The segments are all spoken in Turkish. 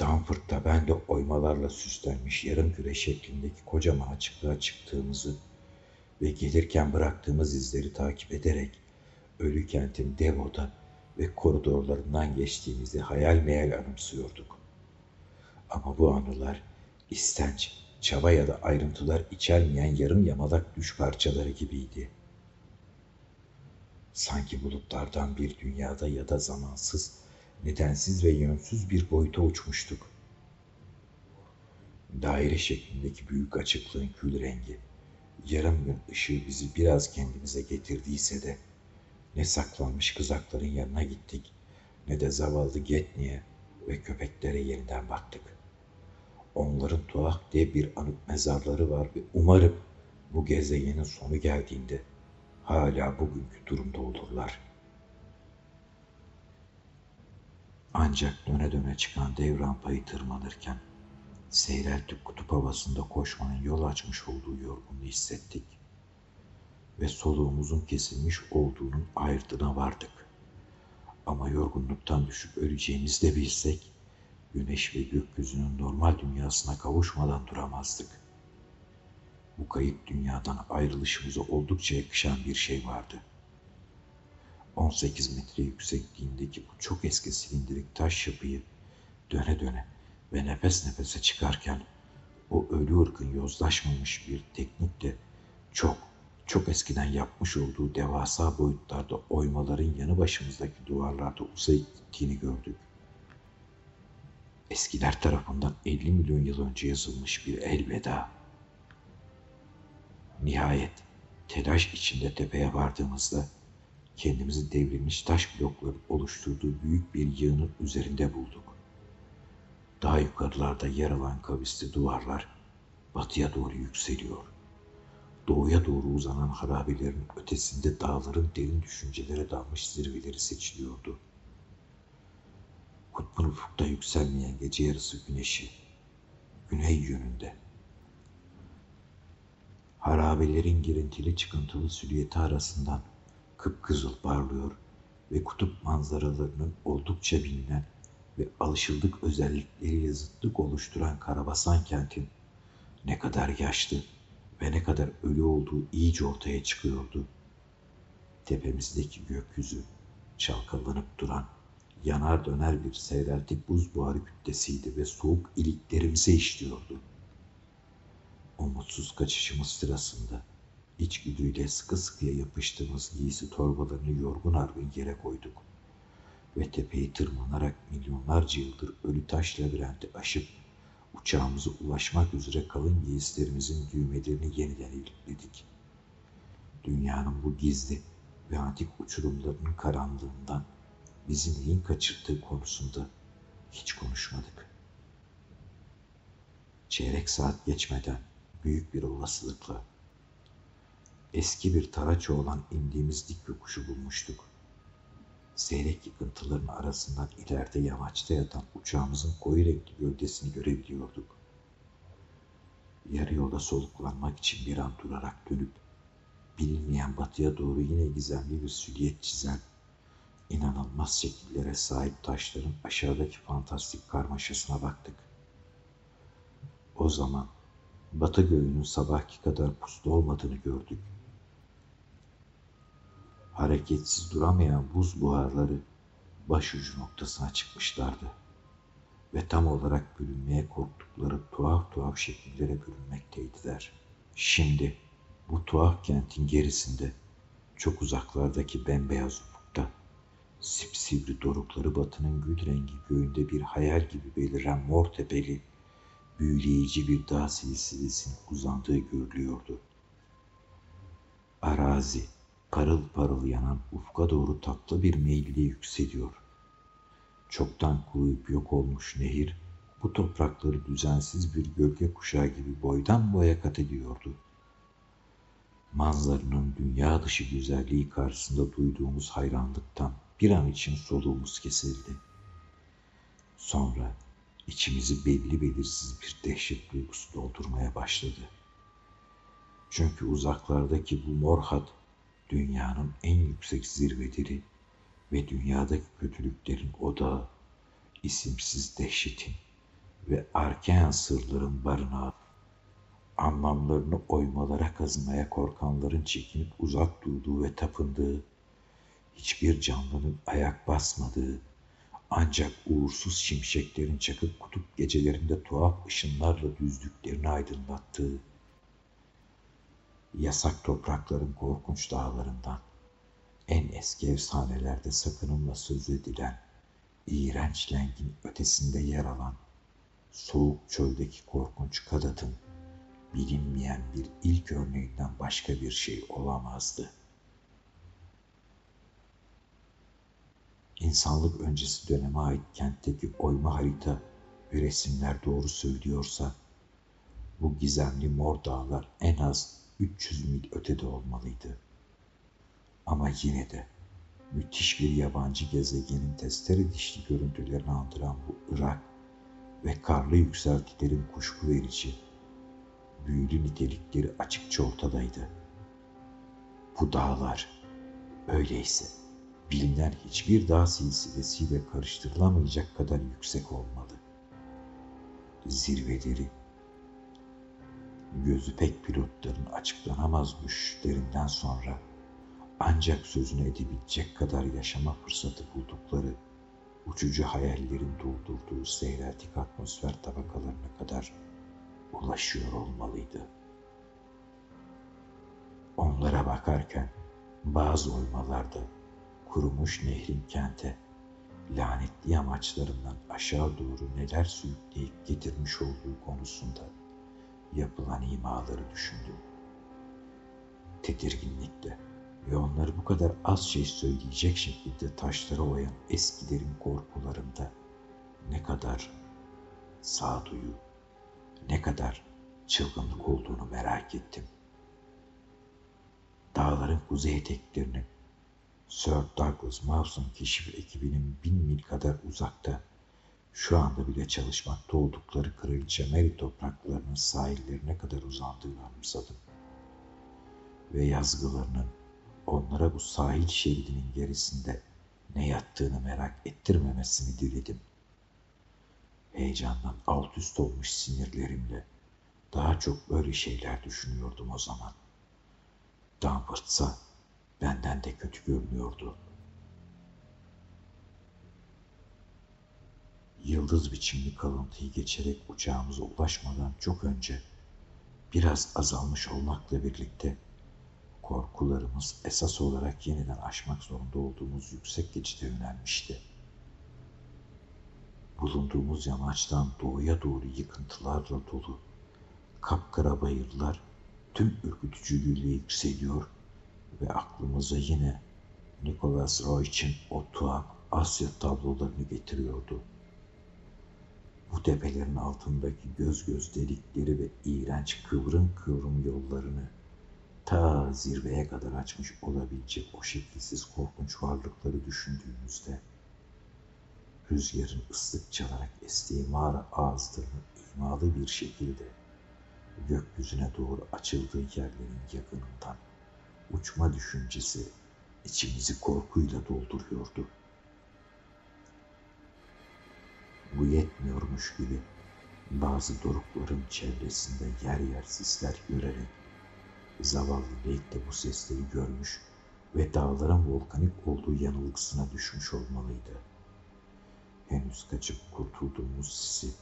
Danford'da ben de oymalarla süslenmiş yarım küre şeklindeki kocaman açıklığa çıktığımızı ve gelirken bıraktığımız izleri takip ederek ölü kentin dev oda ve koridorlarından geçtiğimizi hayal meyal anımsıyorduk. Ama bu anılar istenç, çaba ya da ayrıntılar içermeyen yarım yamalak düş parçaları gibiydi. Sanki bulutlardan bir dünyada ya da zamansız, nedensiz ve yönsüz bir boyuta uçmuştuk. Daire şeklindeki büyük açıklığın kül rengi, yarım gün ışığı bizi biraz kendimize getirdiyse de ne saklanmış kızakların yanına gittik ne de zavallı Getni'ye ve köpeklere yeniden baktık. Onların tuhaf diye bir anıt mezarları var ve umarım bu gezegenin sonu geldiğinde hala bugünkü durumda olurlar. Ancak döne döne çıkan dev rampayı tırmanırken seyreltip kutup havasında koşmanın yol açmış olduğu yorgunluğu hissettik. Ve soluğumuzun kesilmiş olduğunun ayırdına vardık. Ama yorgunluktan düşüp öleceğimizi de bilsek, güneş ve gökyüzünün normal dünyasına kavuşmadan duramazdık. Bu kayıp dünyadan ayrılışımıza oldukça yakışan bir şey vardı. 18 metre yüksekliğindeki bu çok eski silindirik taş yapıyı döne döne ve nefes nefese çıkarken o ölü ırkın yozlaşmamış bir teknikle çok çok eskiden yapmış olduğu devasa boyutlarda oymaların yanı başımızdaki duvarlarda uzayıp gittiğini gördük. Eskiler tarafından 50 milyon yıl önce yazılmış bir elveda. Nihayet telaş içinde tepeye vardığımızda kendimizi devrilmiş taş blokların oluşturduğu büyük bir yığının üzerinde bulduk. Daha yukarılarda yer alan kavisli duvarlar batıya doğru yükseliyor. Doğuya doğru uzanan harabelerin ötesinde dağların derin düşüncelere dalmış zirveleri seçiliyordu. Kutbun ufukta yükselmeyen gece yarısı güneşi, güney yönünde. Harabelerin girintili çıkıntılı silüeti arasından kıpkızıl parlıyor ve kutup manzaralarının oldukça bilinen ve alışıldık özellikleriyle zıtlık oluşturan Karabasan kentin ne kadar yaşlı ve ne kadar ölü olduğu iyice ortaya çıkıyordu. Tepemizdeki gökyüzü çalkalanıp duran, yanar döner bir seyreltik buz buharı kütlesiydi ve soğuk iliklerimize işliyordu. Umutsuz kaçışımız sırasında içgüdüyle sıkı sıkıya yapıştığımız giysi torbalarını yorgun argın yere koyduk ve tepeyi tırmanarak milyonlarca yıldır ölü taş labirenti aşıp uçağımıza ulaşmak üzere kalın giysilerimizin düğmelerini yeniden ilikledik. Dünyanın bu gizli ve antik uçurumlarının karanlığından bizi neyin kaçırdığı konusunda hiç konuşmadık. Çeyrek saat geçmeden büyük bir olasılıkla eski bir taraça olan indiğimiz dik yokuşu bulmuştuk seyrek yıkıntıların arasından ileride yamaçta yatan uçağımızın koyu renkli gövdesini görebiliyorduk. Yarı yolda soluklanmak için bir an durarak dönüp bilinmeyen batıya doğru yine gizemli bir süliyet çizen inanılmaz şekillere sahip taşların aşağıdaki fantastik karmaşasına baktık. O zaman batı göğünün sabahki kadar puslu olmadığını gördük hareketsiz duramayan buz buharları başucu noktasına çıkmışlardı ve tam olarak bürünmeye korktukları tuhaf tuhaf şekillere bürünmekteydiler. Şimdi bu tuhaf kentin gerisinde çok uzaklardaki bembeyaz ufukta sipsivri dorukları batının gül rengi göğünde bir hayal gibi beliren mor tepeli büyüleyici bir dağ silsilesinin uzandığı görülüyordu. Arazi parıl parıl yanan ufka doğru tatlı bir meyilli yükseliyor. Çoktan kuruyup yok olmuş nehir bu toprakları düzensiz bir gölge kuşağı gibi boydan boya kat ediyordu. Manzaranın dünya dışı güzelliği karşısında duyduğumuz hayranlıktan bir an için soluğumuz kesildi. Sonra içimizi belli belirsiz bir dehşet duygusu doldurmaya başladı. Çünkü uzaklardaki bu mor hat dünyanın en yüksek zirveleri ve dünyadaki kötülüklerin odağı, isimsiz dehşetin, ve arkean sırların barınağı. Anlamlarını oymalara kazımaya korkanların çekinip uzak durduğu ve tapındığı, hiçbir canlının ayak basmadığı, ancak uğursuz şimşeklerin çakıp kutup gecelerinde tuhaf ışınlarla düzdüklerini aydınlattığı, yasak toprakların korkunç dağlarından, en eski efsanelerde sakınımla söz edilen, iğrenç lengin ötesinde yer alan, soğuk çöldeki korkunç Kadat'ın bilinmeyen bir ilk örneğinden başka bir şey olamazdı. İnsanlık öncesi döneme ait kentteki oyma harita ve resimler doğru söylüyorsa, bu gizemli mor dağlar en az 300 mil ötede olmalıydı. Ama yine de müthiş bir yabancı gezegenin testere dişli görüntülerini andıran bu Irak ve karlı yükseltilerin kuşku verici, büyülü nitelikleri açıkça ortadaydı. Bu dağlar öyleyse bilinen hiçbir dağ silsilesiyle karıştırılamayacak kadar yüksek olmalı. Zirveleri gözü pek pilotların açıklanamaz düşüşlerinden sonra ancak sözünü edebilecek kadar yaşama fırsatı buldukları uçucu hayallerin doldurduğu seyreltik atmosfer tabakalarına kadar ulaşıyor olmalıydı. Onlara bakarken bazı oymalarda kurumuş nehrin kente lanetli amaçlarından aşağı doğru neler sürükleyip getirmiş olduğu konusunda yapılan imaları düşündüm. Tedirginlikle ve onları bu kadar az şey söyleyecek şekilde taşlara oyan eskilerin korkularında ne kadar sağduyu, ne kadar çılgınlık olduğunu merak ettim. Dağların kuzey eteklerini Sir Douglas Mawson keşif ekibinin bin mil kadar uzakta şu anda bile çalışmakta oldukları Kraliçe Mary topraklarının sahillerine kadar uzandığını anımsadım. Ve yazgılarının onlara bu sahil şeridinin gerisinde ne yattığını merak ettirmemesini diledim. Heyecandan alt üst olmuş sinirlerimle daha çok böyle şeyler düşünüyordum o zaman. Danforth'sa benden de kötü görünüyordu. Yıldız biçimli kalıntıyı geçerek uçağımıza ulaşmadan çok önce biraz azalmış olmakla birlikte korkularımız esas olarak yeniden aşmak zorunda olduğumuz yüksek geçide yönelmişti. Bulunduğumuz yamaçtan doğuya doğru yıkıntılarla dolu kapkara bayırlar tüm ürkütücülüğüyle yükseliyor ve aklımıza yine Nicholas Roych'in o tuhaf Asya tablolarını getiriyordu. Bu tepelerin altındaki göz göz delikleri ve iğrenç kıvrım kıvrım yollarını ta zirveye kadar açmış olabilecek o şekilsiz korkunç varlıkları düşündüğümüzde rüzgarın ıslık çalarak estiği mağara ağızlarının imalı bir şekilde gökyüzüne doğru açıldığı yerlerin yakınından uçma düşüncesi içimizi korkuyla dolduruyordu. Bu yetmiyormuş gibi bazı dorukların çevresinde yer yer sisler görerek zavallı Leyt de bu sesleri görmüş ve dağların volkanik olduğu yanılgısına düşmüş olmalıydı. Henüz kaçıp kurtulduğumuz sisi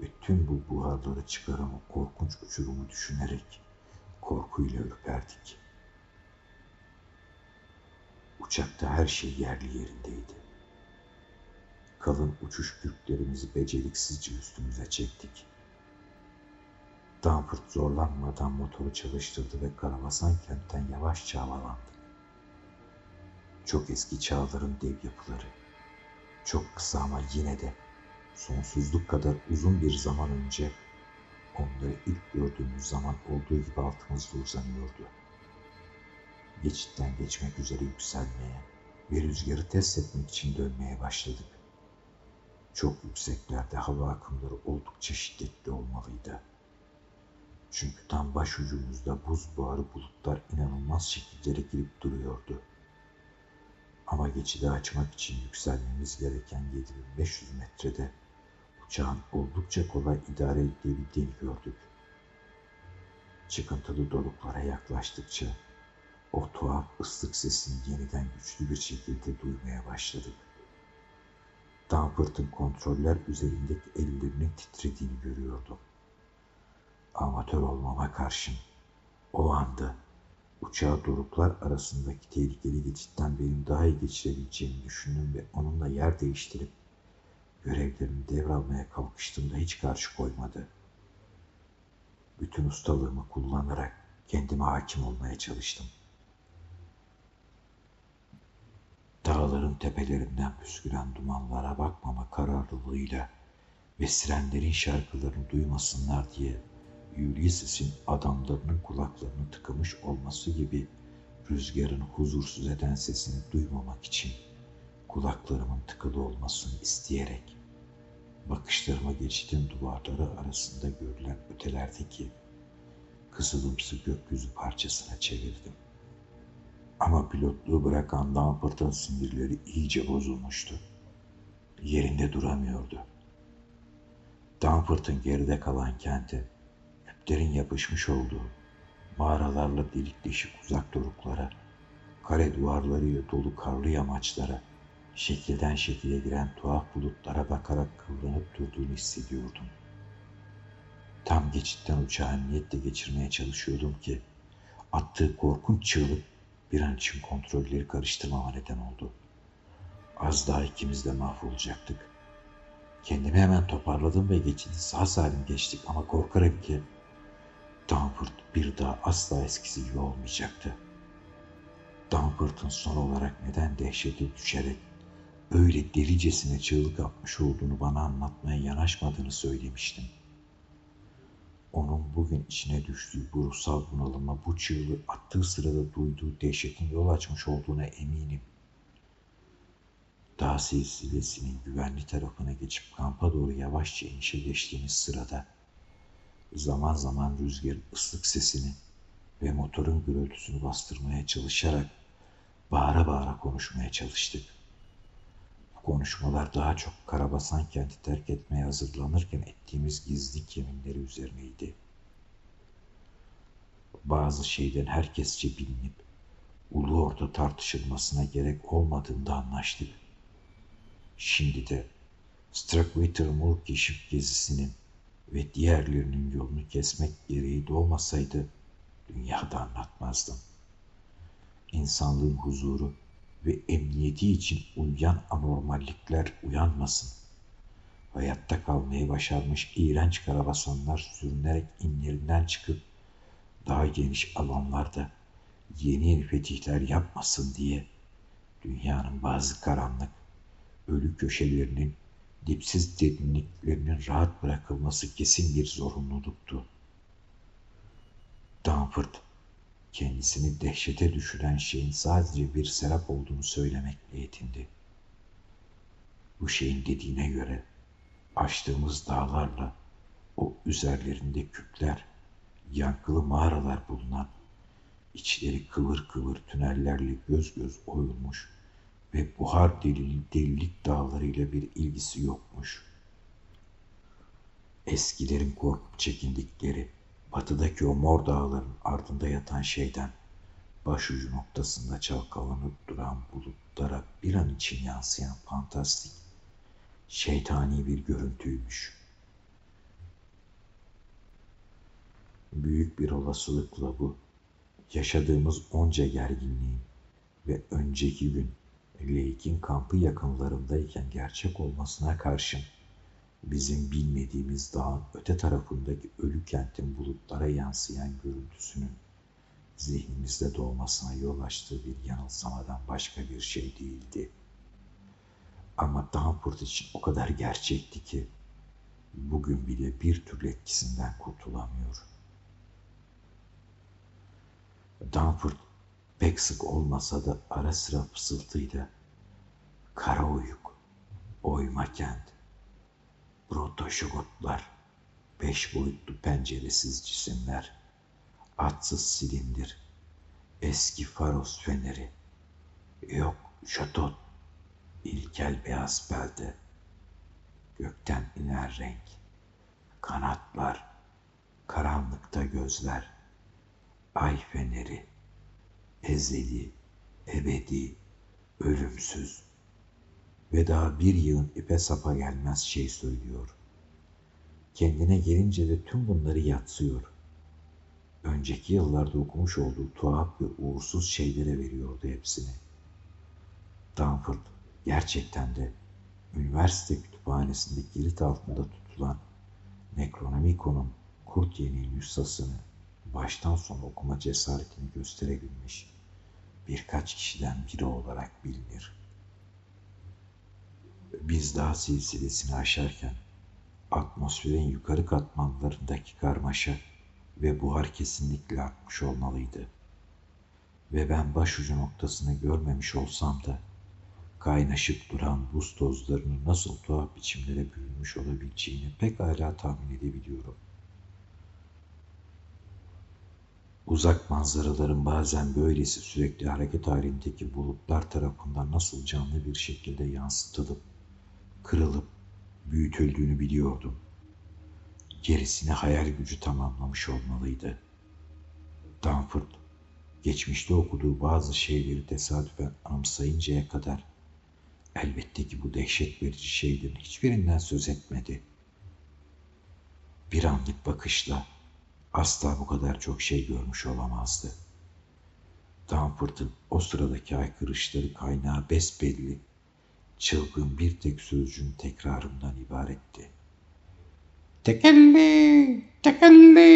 ve tüm bu buharları çıkaran korkunç uçurumu düşünerek korkuyla ürperdik. Uçakta her şey yerli yerindeydi. Kalın uçuş kürklerimizi beceriksizce üstümüze çektik. Danford zorlanmadan motoru çalıştırdı ve Karavasan kentten yavaşça havalandı. Çok eski çağların dev yapıları, çok kısa ama yine de sonsuzluk kadar uzun bir zaman önce onları ilk gördüğümüz zaman olduğu gibi altımızda uzanıyordu. Geçitten geçmek üzere yükselmeye ve rüzgarı test etmek için dönmeye başladık. Çok yükseklerde hava akımları oldukça şiddetli olmalıydı. Çünkü tam başucumuzda buz buharı bulutlar inanılmaz şekillere girip duruyordu. Ama geçidi açmak için yükselmemiz gereken 7500 metrede uçağın oldukça kolay idare edilebildiğini gördük. Çıkıntılı doruklara yaklaştıkça o tuhaf ıslık sesini yeniden güçlü bir şekilde duymaya başladık. Danforth'ın kontroller üzerindeki ellerinin titrediğini görüyordum. Amatör olmama karşın o anda uçağı doruklar arasındaki tehlikeli geçitten benim daha iyi geçirebileceğimi düşündüm ve onunla yer değiştirip görevlerimi devralmaya kalkıştığımda hiç karşı koymadı. Bütün ustalığımı kullanarak kendime hakim olmaya çalıştım. Dağların tepelerinden püsküren dumanlara bakmama kararlılığıyla ve sirenlerin şarkılarını duymasınlar diye Ulysses'in adamlarının kulaklarını tıkamış olması gibi rüzgarın huzursuz eden sesini duymamak için kulaklarımın tıkalı olmasını isteyerek bakışlarıma geçtiğim duvarları arasında görülen ötelerdeki kızılımsı gökyüzü parçasına çevirdim. Ama pilotluğu bırakan Dampert'ın sinirleri iyice bozulmuştu. Yerinde duramıyordu. Dampert'ın geride kalan kenti, küplerin yapışmış olduğu, mağaralarla delik deşik uzak doruklara, kare duvarlarıyla dolu karlı yamaçlara, şekilden şekile giren tuhaf bulutlara bakarak kıvranıp durduğunu hissediyordum. Tam geçitten uçağı niyetle geçirmeye çalışıyordum ki attığı korkunç çığlık bir an için kontrolleri karıştırmama neden oldu. Az daha ikimiz de mahvolacaktık. Kendimi hemen toparladım ve geçidi sağ salim geçtik ama korkarım ki Danford bir daha asla eskisi gibi olmayacaktı. Danford'un son olarak neden dehşete düşerek öyle delicesine çığlık atmış olduğunu bana anlatmaya yanaşmadığını söylemiştim. Onun bugün içine düştüğü bu ruhsal bunalıma bu çığlığı attığı sırada duyduğu dehşetin yol açmış olduğuna eminim. Dağ silsilesinin güvenli tarafına geçip kampa doğru yavaşça inişe geçtiğimiz sırada zaman zaman rüzgarın ıslık sesini ve motorun gürültüsünü bastırmaya çalışarak bağıra bağıra konuşmaya çalıştık. Konuşmalar daha çok Karabasan kenti terk etmeye hazırlanırken ettiğimiz gizli yeminleri üzerineydi. Bazı şeyden herkesçe bilinip ulu orta tartışılmasına gerek olmadığında anlaştık. Şimdi de Starkweather Moor keşif gezisinin ve diğerlerinin yolunu kesmek gereği doğmasaydı dünyada anlatmazdım. İnsanlığın huzuru ve emniyeti için uyuyan anormallikler uyanmasın. Hayatta kalmayı başarmış iğrenç karabasanlar sürünerek inlerinden çıkıp daha geniş alanlarda yeni yeni fetihler yapmasın diye dünyanın bazı karanlık, ölü köşelerinin dipsiz derinliklerinin rahat bırakılması kesin bir zorunluluktu. Danford kendisini dehşete düşüren şeyin sadece bir serap olduğunu söylemekle yetindi. Bu şeyin dediğine göre açtığımız dağlarla o üzerlerinde küpler, yankılı mağaralar bulunan, içleri kıvır kıvır tünellerle göz göz oyulmuş ve buhar delili delilik dağlarıyla bir ilgisi yokmuş. Eskilerin korkup çekindikleri batıdaki o mor dağların ardında yatan şeyden başucu noktasında çalkalanıp duran bulutlara bir an için yansıyan fantastik, şeytani bir görüntüymüş. Büyük bir olasılıkla bu, yaşadığımız onca gerginliğin ve önceki gün Lake'in kampı yakınlarındayken gerçek olmasına karşın bizim bilmediğimiz dağın öte tarafındaki ölü kentin bulutlara yansıyan görüntüsünün zihnimizde doğmasına yol açtığı bir yanılsamadan başka bir şey değildi. Ama Danford için o kadar gerçekti ki bugün bile bir türlü etkisinden kurtulamıyor. Danford pek sık olmasa da ara sıra fısıltıyla kara uyuk, oyma kent, protoşogotlar, beş boyutlu penceresiz cisimler, atsız silindir, eski faros feneri, yok şatot, ilkel beyaz belde, gökten iner renk, kanatlar, karanlıkta gözler, ay feneri, ezeli, ebedi, ölümsüz ve daha bir yığın ipe sapa gelmez şey söylüyor. Kendine gelince de tüm bunları yatsıyor. Önceki yıllarda okumuş olduğu tuhaf ve uğursuz şeylere veriyordu hepsini. Danford gerçekten de üniversite kütüphanesinde kilit altında tutulan Necronomicon'un kurt yeni nüshasını baştan sona okuma cesaretini gösterebilmiş birkaç kişiden biri olarak bilinir. Biz daha silsilesini aşarken atmosferin yukarı katmanlarındaki karmaşa ve buhar kesinlikle artmış olmalıydı. Ve ben başucu noktasını görmemiş olsam da kaynaşıp duran buz tozlarının nasıl tuhaf biçimlere bürünmüş olabileceğini pekala tahmin edebiliyorum. Uzak manzaraların bazen böylesi sürekli hareket halindeki bulutlar tarafından nasıl canlı bir şekilde yansıtılıp, kırılıp, büyütüldüğünü biliyordum. Gerisini hayal gücü tamamlamış olmalıydı. Danford, geçmişte okuduğu bazı şeyleri tesadüfen anımsayıncaya kadar elbette ki bu dehşet verici şeylerin hiçbirinden söz etmedi. Bir anlık bakışla asla bu kadar çok şey görmüş olamazdı. Danford'un o sıradaki aykırışları kaynağı besbelli, çılgın bir tek sözcüğün tekrarından ibaretti. Tekelli, tekelli.